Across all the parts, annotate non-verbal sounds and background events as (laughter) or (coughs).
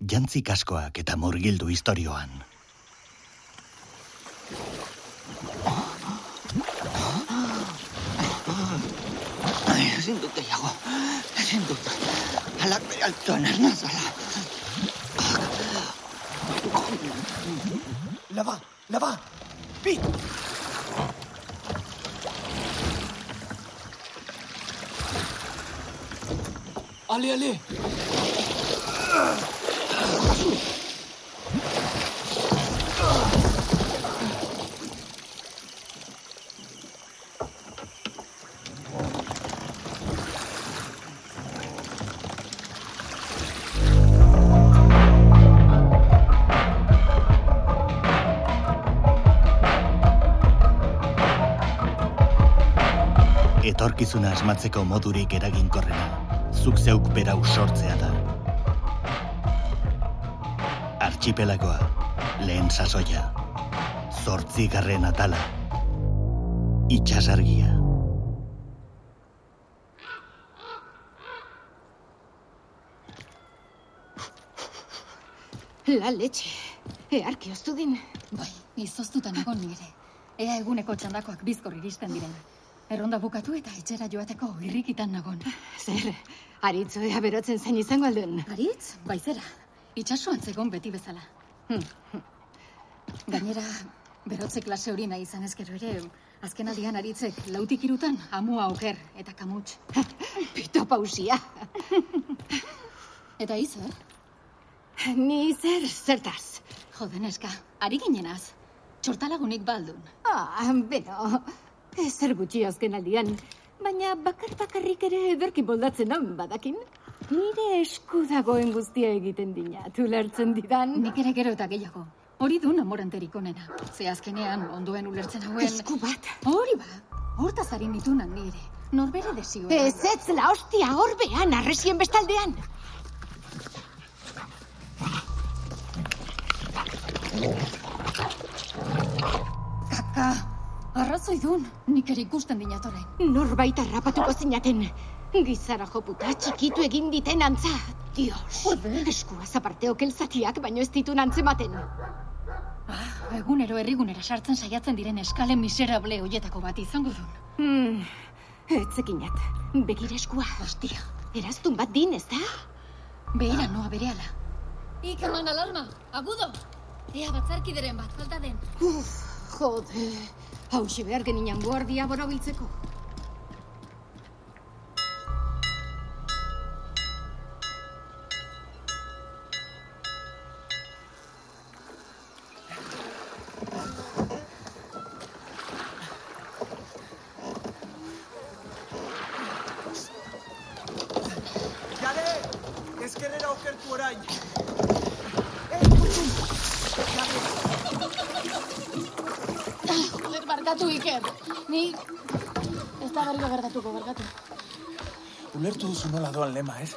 jantzi kaskoak eta murgildu historioan. Ezin dut gehiago. Ezin dut. Alak bere altuan ernazala. Laba, laba! Pit! Ale, ale! Etorkizuna asmatzeko modurik eraginkorrena, zuk zeuk berau sortzea da. Archipelagoa, lehen sasoia, zortzigarren atala, itxasargia. La leche. Earki oztu din. Bai, izoztuta nagon nire. Ea eguneko txandakoak bizkor iristen diren. Erronda bukatu eta etxera joateko irrikitan nagon. Zer, aritzo ea berotzen zain izango aldun. Aritz, baizera. Itxasuan zegon beti bezala. Hm, Gainera, berotze klase hori nahi izan ezkero ere, azken aldian aritzek lautik irutan amua oker eta kamuts. (laughs) Pito pausia. Eta izer? Ni zer, zertaz. Jode neska, ari ginenaz. Txortalagunik baldun. Ah, beno, ezer gutxi azken aldian. Baina bakar bakarrik ere ederki moldatzen hon badakin. Nire esku dagoen guztia egiten dina, ulertzen didan. Nik ere gero eta gehiago. Hori du namoranterik onena. Ze azkenean ondoen ulertzen hauen... Esku bat. Hori ba, hortaz ari nitunan nire. Norbere desio. Ez ez la hostia horbean, arresien bestaldean. Kaka, arrazoi dun. Nik ere ikusten dinatoren. Norbait harrapatuko zinaten. Gizara joputa txikitu egin diten antza. Dios, eskua zaparte okelzatiak baino ez ditun antzematen. Ah, egunero herrigunera sartzen saiatzen diren eskale miserable hoietako bat izango dun. Hmm, etzekinat. Begira eskua. Hostia, Eraztun bat din, ez da? behira noa berehala. Ikeman alarma, agudo! Ea batzarkideren bat falta den. Uf, jode. Hauxe behar geninan guardia borobiltzeko. Ezkerrera okertu orain! Joder, barkatu Iker. Ni... Ez da berriro gertatuko, barkatu. Ulertu duzu nola doan lema, ez?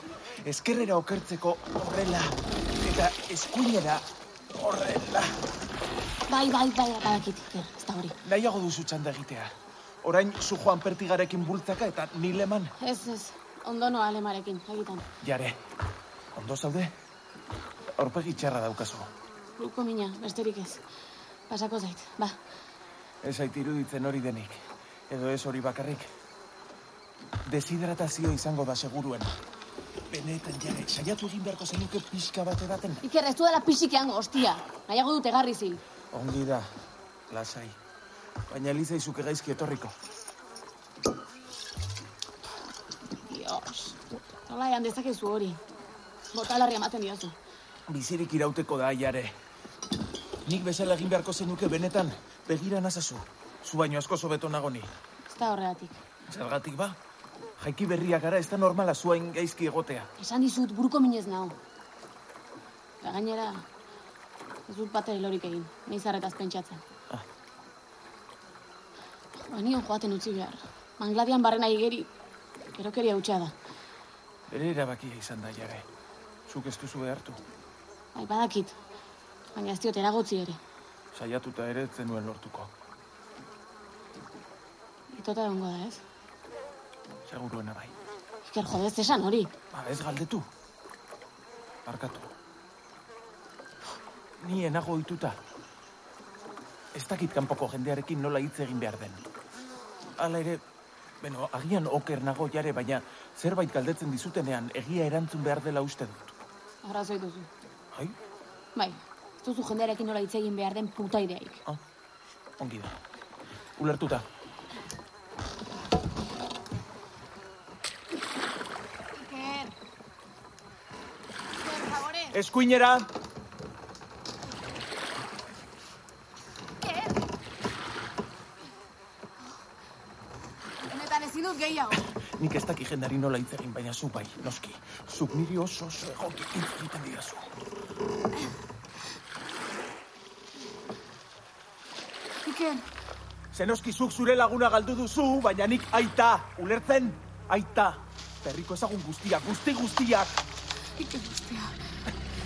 Ezkerrera okertzeko horrela, eta eskuinera horrela. Bai, bai, bai, badakit, Iker, ez da hori. Nahiago duzu txanda egitea. Orain zu Juan Pertigarekin bultzaka eta ni leman. Ez, ez, ondo noa alemarekin, egitan. Jare, ondo zaude? Aurpegi txarra daukazu. Luko mina, besterik ez. Pasako zait, ba. Ez zait iruditzen hori denik. Edo ez hori bakarrik. Deshidratazio izango da seguruen. Benetan jare, saiatu egin beharko zenuke pixka bat edaten. Iker, ez dela pixikean hostia. Nahiago dute garri zil. Ongi da, lasai. Baina elizaizuke gaizki etorriko. Dios. Nola ean dezakezu hori. Botalarri ematen diozu. Bizirik irauteko da, jare. Nik bezala egin beharko zenuke benetan, begira nazazu. Zu baino asko sobeto nago ni. Ez da horregatik. Zergatik ba? Jaiki berria gara ez da normala zuain gaizki egotea. Esan dizut, buruko minez nao. Eta gainera, ez dut batere lorik egin, neizarretaz pentsatzen. Ah. Banion joaten utzi behar. Mangladian barrena igeri, erokeria hutsa da. Bere erabakia izan da, jare. Zuk ez duzu behartu. Bai, badakit. Baina ez diot eragotzi ere. Saiatuta ere zenuen lortuko. Itota egongo da, ez? Seguruena bai. Iker jodez esan hori. Ba, ez galdetu. Barkatu. ni enago ohituta. Ez dakit kanpoko jendearekin nola hitz egin behar den. Hala ere, beno, agian oker nago jare, baina zerbait galdetzen dizutenean egia erantzun behar dela uste dut. Arrazoi duzu. Ai? Bai, ez duzu jendearekin nola hitz egin behar den puta ideaik. Ah, ongi da. Ulertuta. Iker! Iker, favore! Eskuinera! Iker! Honetan ezin dut gehiago. Nik ez daki jendari nola hitz egin, baina zu bai, noski. Zuk niri oso oso egoki hitz egiten didazu. Iker, Zenoski zuk zure laguna galdu duzu, baina nik aita, ulertzen? Aita. Berriko ezagun guztiak, guzti guztiak. Iker guztia.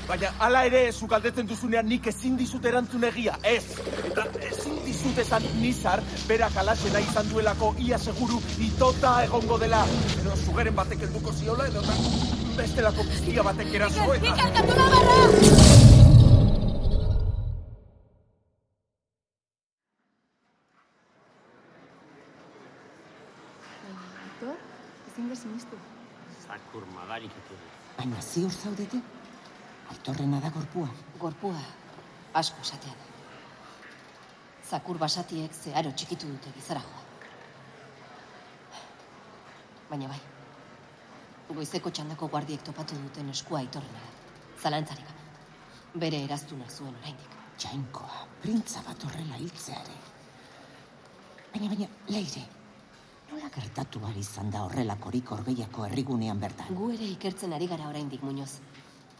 Baina hala ere, zuk galdetzen duzunean nik ezin dizut erantzun egia, ez. Eta ezin dizut esan nizar, berak alaxena izan duelako ia seguru itota egongo dela. Edo zugeren batek helduko ziola, edo ta, bestelako piztia batek eraso, eta... Iker, katu! Aitor, ezin da sinistu. Zakur madarik etorri. Baina ziur zaudete? Aitorrena da gorpua. Gorpua asko esatean. Zakur basatiek zeharo txikitu dute gizarajoa. Baina bai, goizeko txandako guardiek topatu duten eskua aitorrena. Zalantzarik gabe. Bere eraztuna zuen oraindik. Jainkoa, printza bat horrela hiltzeare. Baina, baina, leire, nola gertatu ari izan da horrelakorik orgeiako herrigunean bertan? Gu ere ikertzen ari gara oraindik muñoz.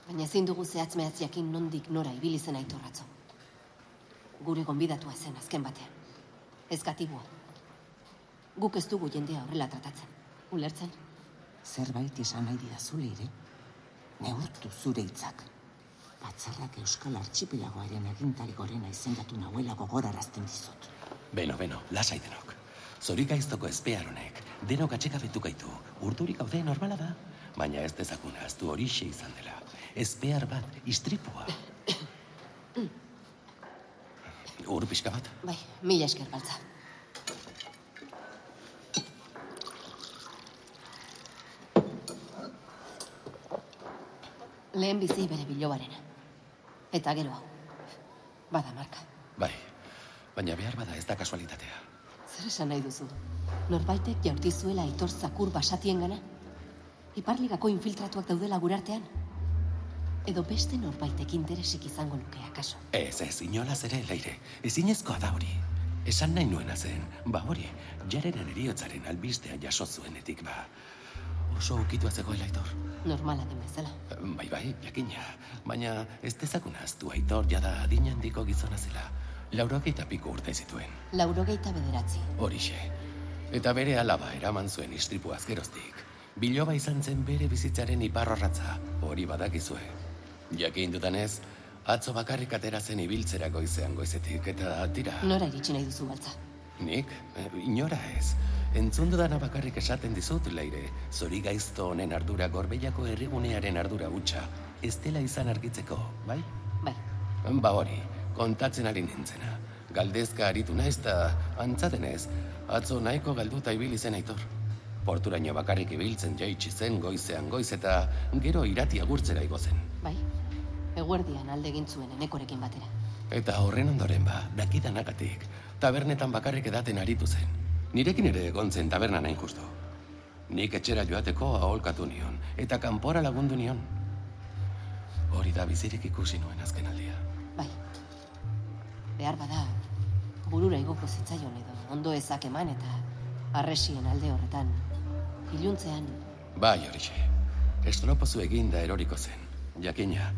Baina ezin dugu zehatz mehatz jakin nondik nora ibili zen aitorratzo. Gure gonbidatua zen azken batean. Ez gatibua. Guk ez dugu jendea horrela tratatzen. Ulertzen? Zerbait esan nahi didazu, leire? Neurtu zure hitzak. Batzarrak Euskal Archipelagoaren agintari gorena izendatu nahuela gogorarazten dizut. Beno, beno, lasai denok. Zorik aiztoko ezpear honek, denok atxekabetu gaitu. Urdurik gaude normala da, baina ez dezakun aztu horixe izan dela. Ezpear bat, istripua. Ur pixka bat? Bai, mila esker baltza. Lehen bizi bere bilobarena. Eta gero hau. Bada marka. Bai, baina behar bada ez da kasualitatea. Zer esan nahi duzu? Norbaitek jaurti zuela aitor zakur basatien gana? Iparligako infiltratuak daudela gurartean? Edo beste norbaitek interesik izango luke akaso? Ez, ez, inolaz ere, leire. Ezinezkoa da hori. Esan nahi nuena zen, ba hori, jareren eriotzaren albistea jaso zuenetik, ba. Oso ukitua zegoela aitor. Normala den bezala. Bai, bai, jakina. Baina ez dezakun aztu aitor jada adin handiko gizona zela. Laurogeita piko urte zituen. Laurogeita bederatzi. Horixe. Eta bere alaba eraman zuen istripuaz geroztik. Biloba izan zen bere bizitzaren iparrorratza, hori badakizue. Jakin dutanez, atzo bakarrik atera zen ibiltzera goizean goizetik, eta tira... Nora iritsi nahi duzu baltza. Nik? Eh, Inora ez. Entzun dudana bakarrik esaten dizut, leire. Zori gaizto honen ardura gorbeiako herrigunearen ardura hutsa. Ez dela izan argitzeko, bai? Bai, Ba hori, kontatzen ari nintzena. Galdezka aritu naiz eta antzadenez, atzo nahiko galduta ibili zen aitor. Porturaino bakarrik ibiltzen jaitsi zen goizean goiz eta gero irati agurtzera igo zen. bai. Eguerdian alde egin zuen enekorekin batera. Eta horren ondoren ba, dakidanagatik, tabernetan bakarrik edaten aritu zen. Nirekin ere egon zen tabernan hain justu. Nik etxera joateko aholkatu nion, eta kanpora lagundu nion. Hori da bizirik ikusi nuen azken aldia. Bai. Behar bada, burura igoko zitzaion edo ondo ezak eman eta arresien alde horretan. Iluntzean, Bai, horixe. Estropozu eginda eroriko zen. Jakina,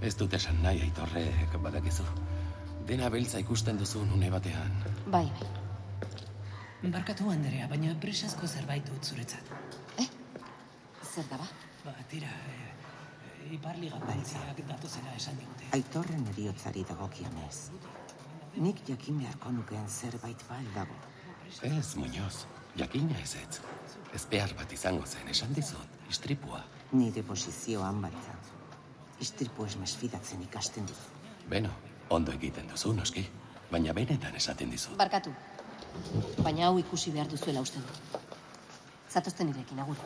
ez dut esan nahi aitorrek badakizu. Dena beltza ikusten duzu une batean. bai, bai. Barkatu, Andrea, baina presazko zerbait dut zuretzat. Zer da ba? Ba, tira, e, iparliga poliziak datozela esan digute. Aitorren eriotzari dagokionez. Nik jakin beharko nukeen zerbait bai dago. Ez, Muñoz, jakina ez ez. Ez behar bat izango zen, esan dizut, istripua. Nire posizioan baita. Istripu ez mesfidatzen ikasten duzu. Beno, ondo egiten duzu, noski. Baina benetan esaten dizu. Barkatu. Baina hau ikusi behar duzuela uste du. Zatozten irekin, agur.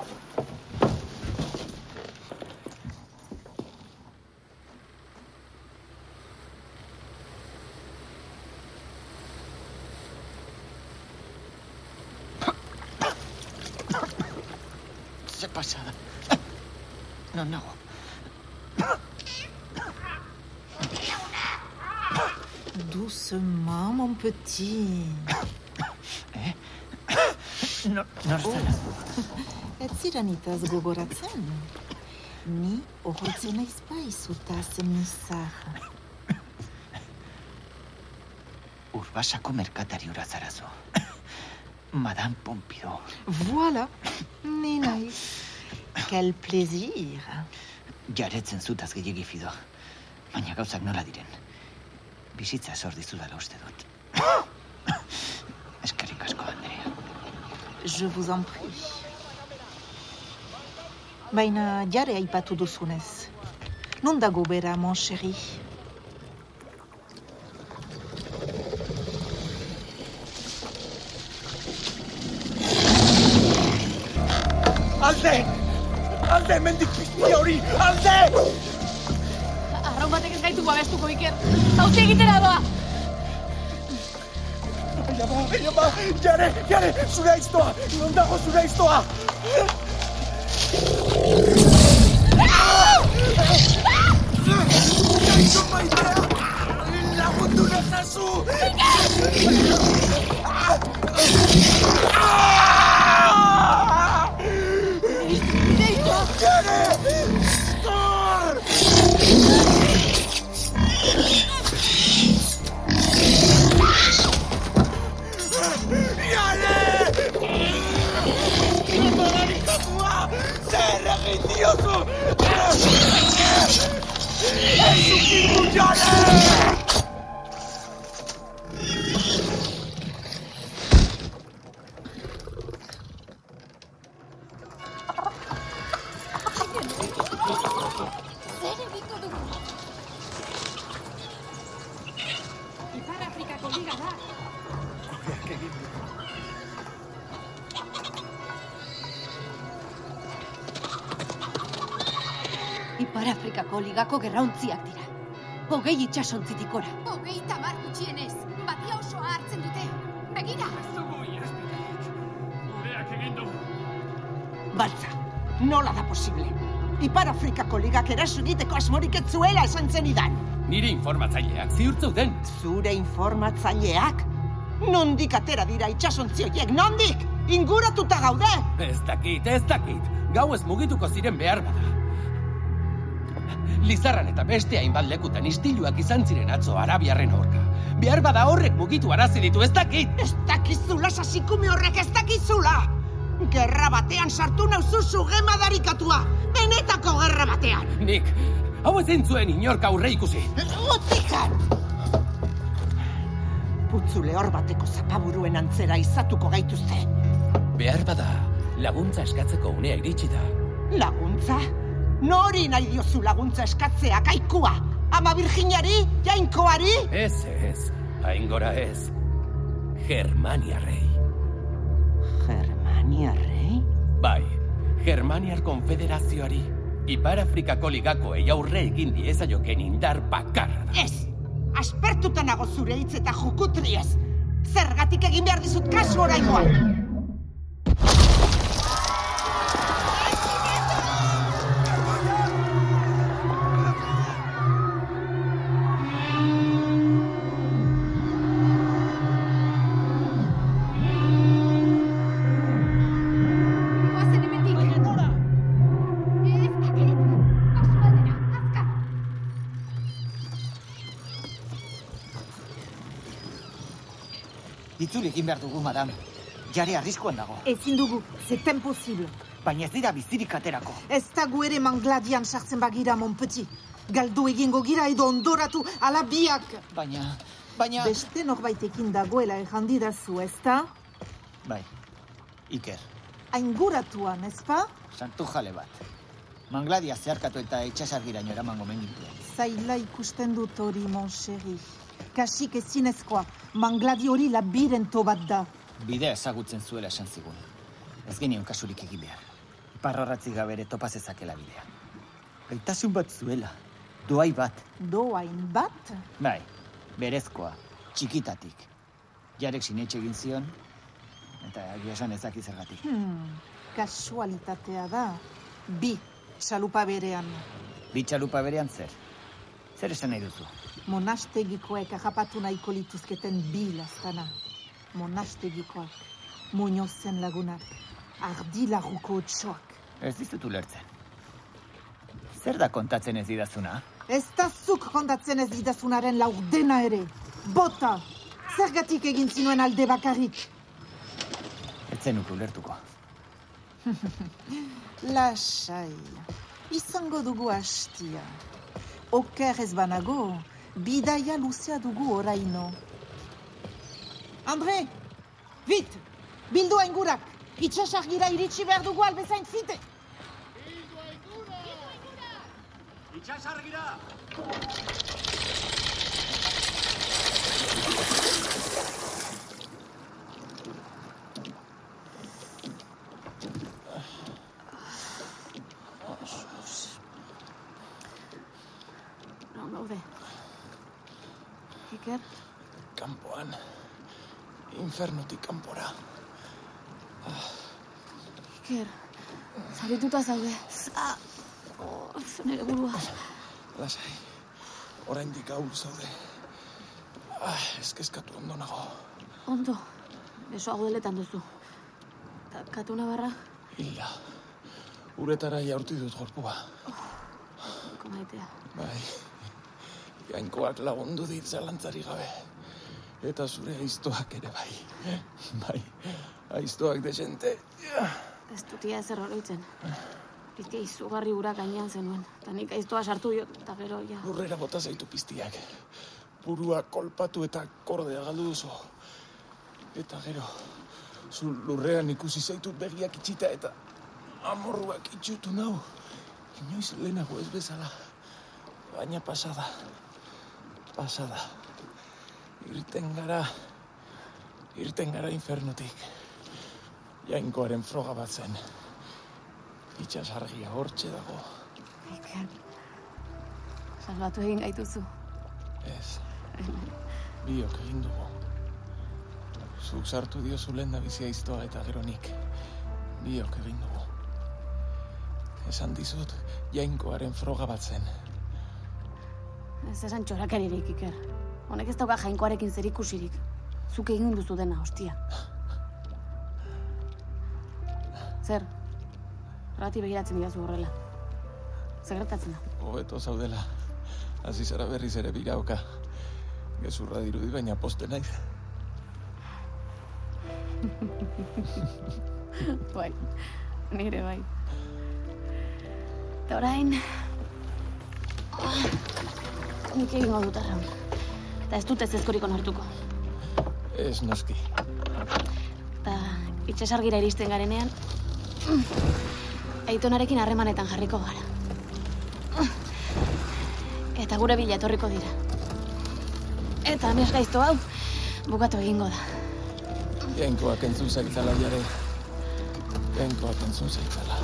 Pasada. Non nago. Doucement, mon petit. No, nor zara? Ez ziranitaz gogoratzen? Ni ohortzen naiz bai zutaz mizar. Urbasako merkatari ura zarazu. Madame Pompidou. Voilà, ni naiz. Quel plaisir. Jaretzen zutaz gehiagi fido. Baina gauzak nola diren. Bizitza zor dizudala uste dut. Eskerrik asko, Andrea. Je vous en prie. Baina jare aipatu duzunez. Non dago bera, mon chéri? Alde! Alde, mendik piztia hori! Alde! Arraun batek ez gaitu babestuko, Iker. Hauzi egitera doa! Baina ba, baina ba, jare, jare, zure aiztoa! Non dago zure aiztoa! Gaixo maitea! Lagundu nazazu! Jare! Ukitu jare! Zer egingo dugu? Ipar Afrikako liga da. Ipar Afrikako ligako gerrauntziak dira. Hogei itxasontzitik ora. Hogei tamar gutxienez. Batia osoa hartzen dute. Begira! Baltza, nola da posible? Ipar Afrikako ligak eraso egiteko asmorik ez zuela esan zenidan. Nire informatzaileak ziurtzeuden. Zure informatzaileak? Nondik atera dira itxasontzi horiek, nondik? Inguratuta gaude! Ez dakit, ez dakit. Gau ez mugituko ziren behar bada. Lizarran eta beste hainbat lekutan istiluak izan ziren atzo arabiarren aurka. Behar bada horrek mugitu arazi ditu, ez dakit. Ez dakizula sasikume horrek ez dakizula! Gerra batean sartu nauzu sugema darikatua! Benetako gerra batean! Nik, hau ezin zuen inork aurre ikusi. Utikan! Putzu lehor bateko zapaburuen antzera izatuko gaituzte. Behar bada, laguntza eskatzeko unea iritsi da. Laguntza? Nori nahi diozu laguntza eskatzea kaikua? Ama Virginiari? Jainkoari? Ez, ez, haingora ez. Germaniarrei. Germaniarrei? Bai, Germaniar Konfederazioari. Ipar Afrikako ligakoei aurre egin diezaioken indar bakarra da. Ez! Aspertuta nago zure hitz eta jukutriez! Zergatik egin behar dizut kasu oraingoan! Egin behar dugu, madame. Jare arriskuan dago. Ezin dugu, zeten posible. Baina ez dira bizirik aterako. Ez da gu ere mangladian sartzen bagira, mon petit. Galdu egingo gira edo ondoratu ala biak. Baina, baina... Beste norbaitekin dagoela errandidazu, ez da? Bai, Iker, Ainguratuan, ezpa? santu jale bat. Mangladia zeharkatu eta itxasargiraino eramango mengintuen. zaila ikusten dut hori, monserri. Kasik ezinezkoa, mangladi hori labirento bat da. Bidea ezagutzen zuela esan zigun. Ez genion kasurik egin behar. Iparrorratzik gabe ere topa zezakela bidea. Gaitasun bat zuela. Doai bat. Doain bat? Bai, berezkoa, txikitatik. Jarek sinetxe egin zion, eta egia esan ezaki zergatik. Hmm, kasualitatea da. Bi, txalupa berean. Bi txalupa berean zer? Zer esan nahi duzu? Monastegikoek agapatu nahiko lituzketen bi lastana. Monastegikoak, muñozen lagunak, ardi laguko otsoak. Ez dizut ulertzen. Zer da kontatzen ez didazuna? Ez da zuk kontatzen ez didazunaren laurdena ere. Bota! Zergatik egin zinuen alde bakarrik. Ez zenuk ulertuko. (laughs) Lasai, izango dugu hastia. Oker ez banago, bidaia luzea dugu oraino. Andre, bit, bildu aingurak, itxasargira iritsi behar dugu albezain zite. Itxasargira! Non gaude. Iker, Kanpoan. Infernutik kanpora. Iker, zarituta zaude. Ah, oh, nire burua. Lasai. Oraindik ahul zaude. Ah, ezkezkatu ondo nago. Ondo, besoa godeletan duzu. Ta katuna barra, Hilda. Uretara jaurti dut gorpua. komaitea. Bai. Jainkoak lagundu dit zalantzari gabe. Eta zure aiztoak ere bai. Bai. Aiztoak desente. Ez dutia ezer oroitzen. Piztia izugarri ura gainean zenuen. Eta nik aiztoa sartu jo, eta gero, ja. Lurrera bota zaitu piztiak. Burua kolpatu eta kordea galdu duzu. Eta gero, zu lurrean ikusi zaitut begiak itxita eta amorruak itxutu nau. Inoiz lehenago ez bezala. Baina pasada. Pasada. Irten gara. Irten gara infernutik. Jainkoaren froga bat zen. Itxasargia hortxe dago. Iker, salbatu egin gaituzu. Ez. Biok egin dugu. Zuk sartu diozu lehen da bizia iztoa eta gero nik. Biok egin dugu. Esan dizut, jainkoaren froga bat zen. Ez esan txorakeririk, Iker. Honek ez dauka jainkoarekin zer ikusirik. Zuk egin duzu dena, hostia. Zer? Rati begiratzen didazu horrela. Zer gertatzen da? Hobeto zaudela. Hasi zara berriz ere biraoka. Gezurra dirudi baina poste naiz. (laughs) bai, nire bai. Eta orain... Ah, Nik egingo dut arraun. Eta ez dut ez ezkorik onartuko. Ez noski. Eta itxasargira iristen garenean... Aitonarekin harremanetan jarriko gara. Eta gure bila etorriko dira. Eta amez gaizto hau, bukatu egingo da. Jainkoak entzun zaitzala jare. Jainkoak entzun zaitzala.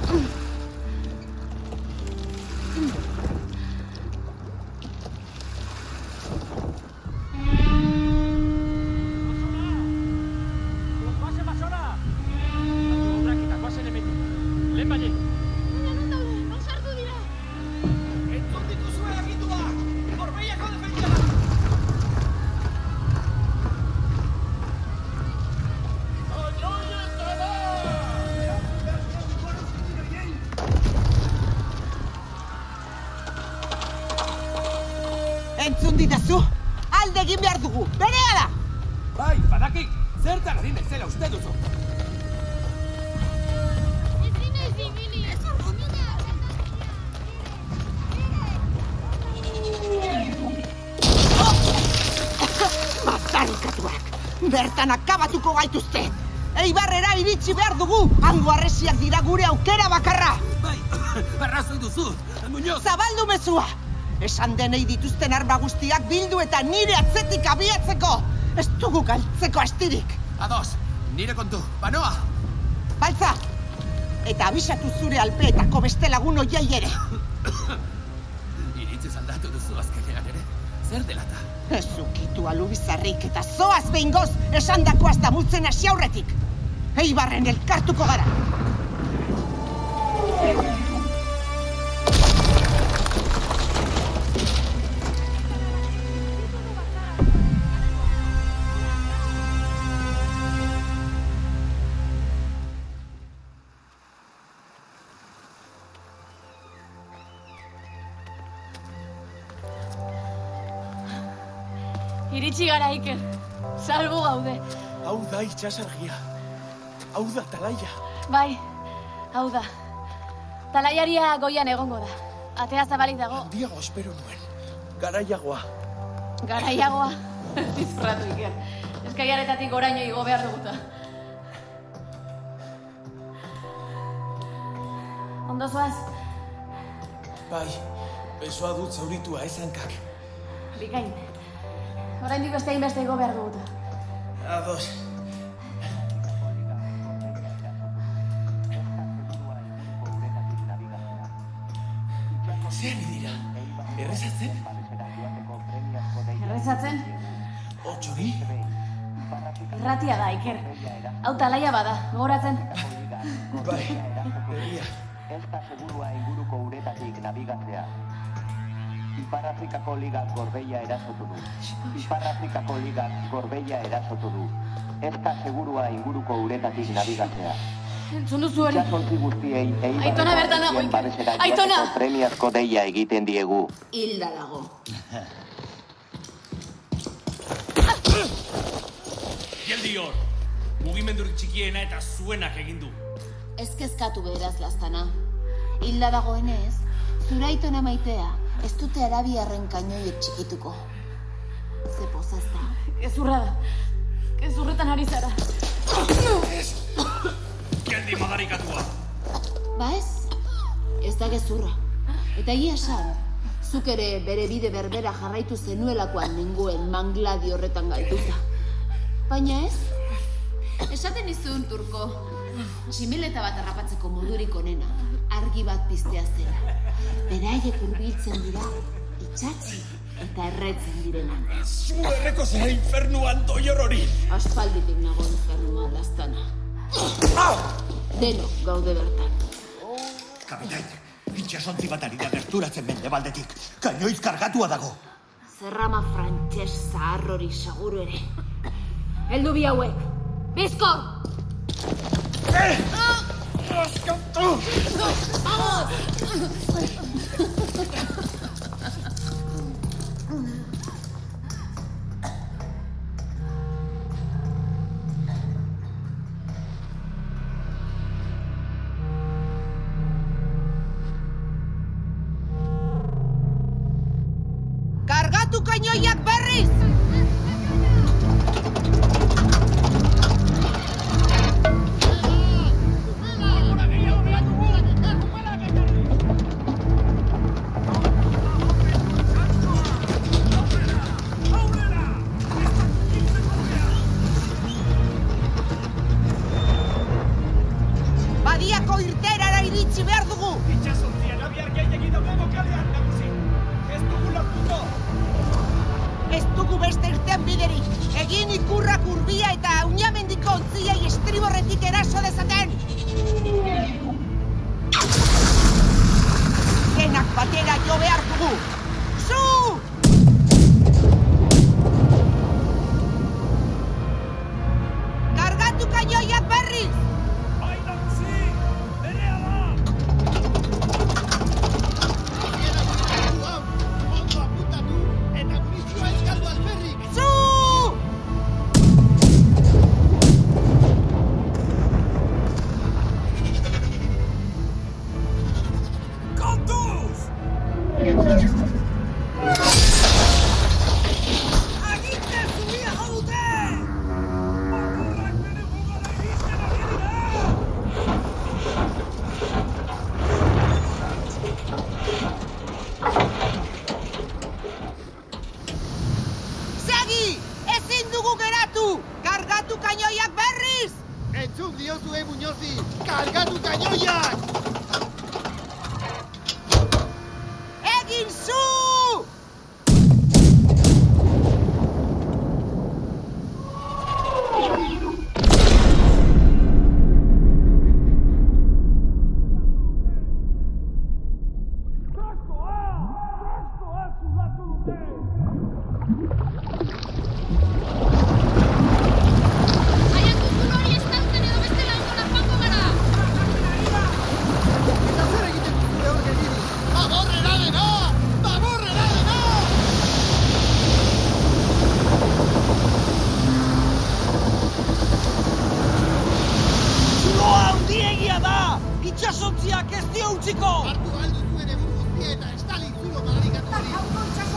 Entzun ditazu, alde egin behar dugu, berea da! Bai, badaki, zertan ari naizela uste duzu. Bazarikatuak, bertan akabatuko gaituzte! Eibarrera iritsi behar dugu, hango arresiak dira gure aukera bakarra! Bai, (laughs) arrazoi duzu, Muñoz! Zabaldu mezua! Esan denei dituzten arma guztiak bildu eta nire atzetik abiatzeko! Ez dugu galtzeko astirik! Ados, nire kontu, banoa! Baltza! Eta abisatu zure alpeetako beste lagun oiai ere. (coughs) Iritzi aldatu duzu azkenean ere. Zer delata? Ez ukitu alubizarrik eta zoaz behingoz esan dakoaz damutzen hasi aurretik. Eibarren elkartuko gara. Iritsi gara, Iker. Salbu gaude. Hau da itxasargia. Hau da talaia. Bai, hau da. Talaiaria goian egongo da. Atea zabalik dago. Diago espero nuen. Garaiagoa. Garaiagoa. (laughs) Dizfratu, Iker. Eskaiaretatik goraino igo behar duguta. Ondo zoaz, Bai, besoa dut zauritua ezankak. bikain. Oraindik beste hainbeste igo behar duguta. Ados. Zer dira? Errezatzen? Errezatzen, Otxori? irratia da, Iker. Hau talaia bada, gogoratzen. Bai, egia. Ez da segurua inguruko uretatik nabigatzea. Ipar Afrikako ligak gorbeia erasotu du. Ipar Afrikako ligak gorbeia erasotu du. Ez da segurua inguruko uretatik nabigatzea. Entzun duzu hori. Itxasontzi guztiei Aitona bertan dago, Iker. Aitona! Premiazko deia egiten diegu. Hilda dago. Geldi hor! Mugimendurik txikiena eta zuenak egin du. Ez kezkatu beraz, lastana. Hilda dagoenez, zure aitona maitea, ez dute arabiarren kainoiek txikituko. Ze pozazta. Gezurra da. Gezurretan ari zara. Geldi madarikatua! Ba ez, ez da gezurra. Eta egia esan, zuk ere bere bide berbera jarraitu zenuelakoan nenguen mangladi horretan galduta. Baina ez, esaten izun turko, simileta bat harrapatzeko modurik onena, argi bat piztea zela. Beraiek hurbiltzen dira, itxatzi eta erretzen direnak. Zu erreko zera infernuan doior hori! Aspalditik nago infernua lastana. Denok gaude bertan. Kapitain, itxasontzi bat ari da gerturatzen mendebaldetik. Kainoiz kargatua dago. Zerrama frantses zahar hori seguru ere. Heldu bi hauek. Bizkor! ¡Vamos! Ontziei estriborretik eraso dezaten. Denak batera jo behar dugu. Entzun diozue Muñozi, kargatu kainoiak! Egin Itxasontziak ez dio utziko! Hartu galdu zuen egun guztia eta estali zulo madarikatu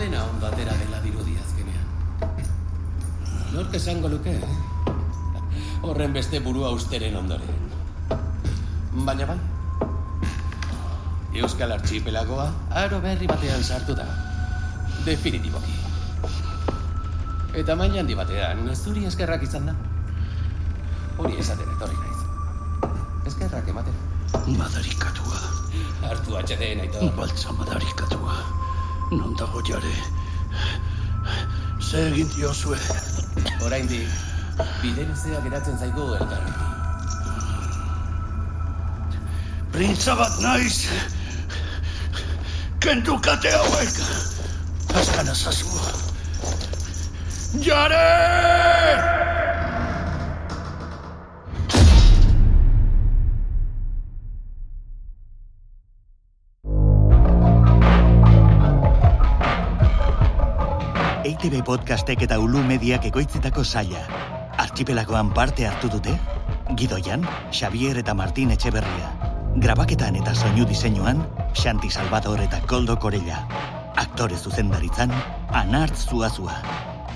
badena ondo atera dela dirudi azkenean. Nork esango luke, eh? Horren beste burua usteren ondoren. Baina bai. Euskal Archipelagoa aro berri batean sartu da. Definitiboki. Eta maila handi batean, zuri eskerrak izan da. Hori esaten etorri naiz. Eskerrak ematen. Madarikatua. Hartu atxeden, aitor. Baltza madarikatua. Non dago jare. Ze egin diozue. Oraindik bide luzea geratzen zaigu elkarrekin. Printza bat naiz. Kendu kate hauek. Azkan azazu. Jare! EITB podcastek eta Ulu Mediak ekoitzetako saia. Archipelagoan parte hartu dute? Gidoian, Xavier eta Martin Etxeberria. Grabaketan eta soinu diseinuan, Xanti Salvador eta Koldo Korella. Aktore zuzendaritzan, Anart Zuazua.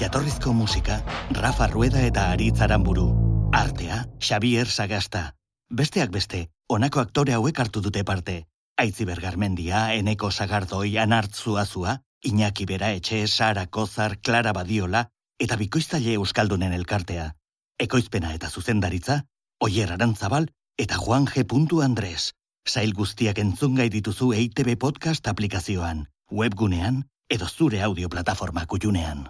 Jatorrizko musika, Rafa Rueda eta Aritz Aramburu. Artea, Xavier Sagasta. Besteak beste, honako aktore hauek hartu dute parte. Aitziber Garmendia, Eneko Sagardoi, Anart Zuazua, Iñaki Bera Etxe, Sara Kozar, Clara Badiola, eta bikoiztaile Euskaldunen elkartea. Ekoizpena eta zuzendaritza, Oier Arantzabal eta Juan G. Andres. Sail guztiak entzungai dituzu EITB Podcast aplikazioan, webgunean edo zure audio plataforma kutxunean.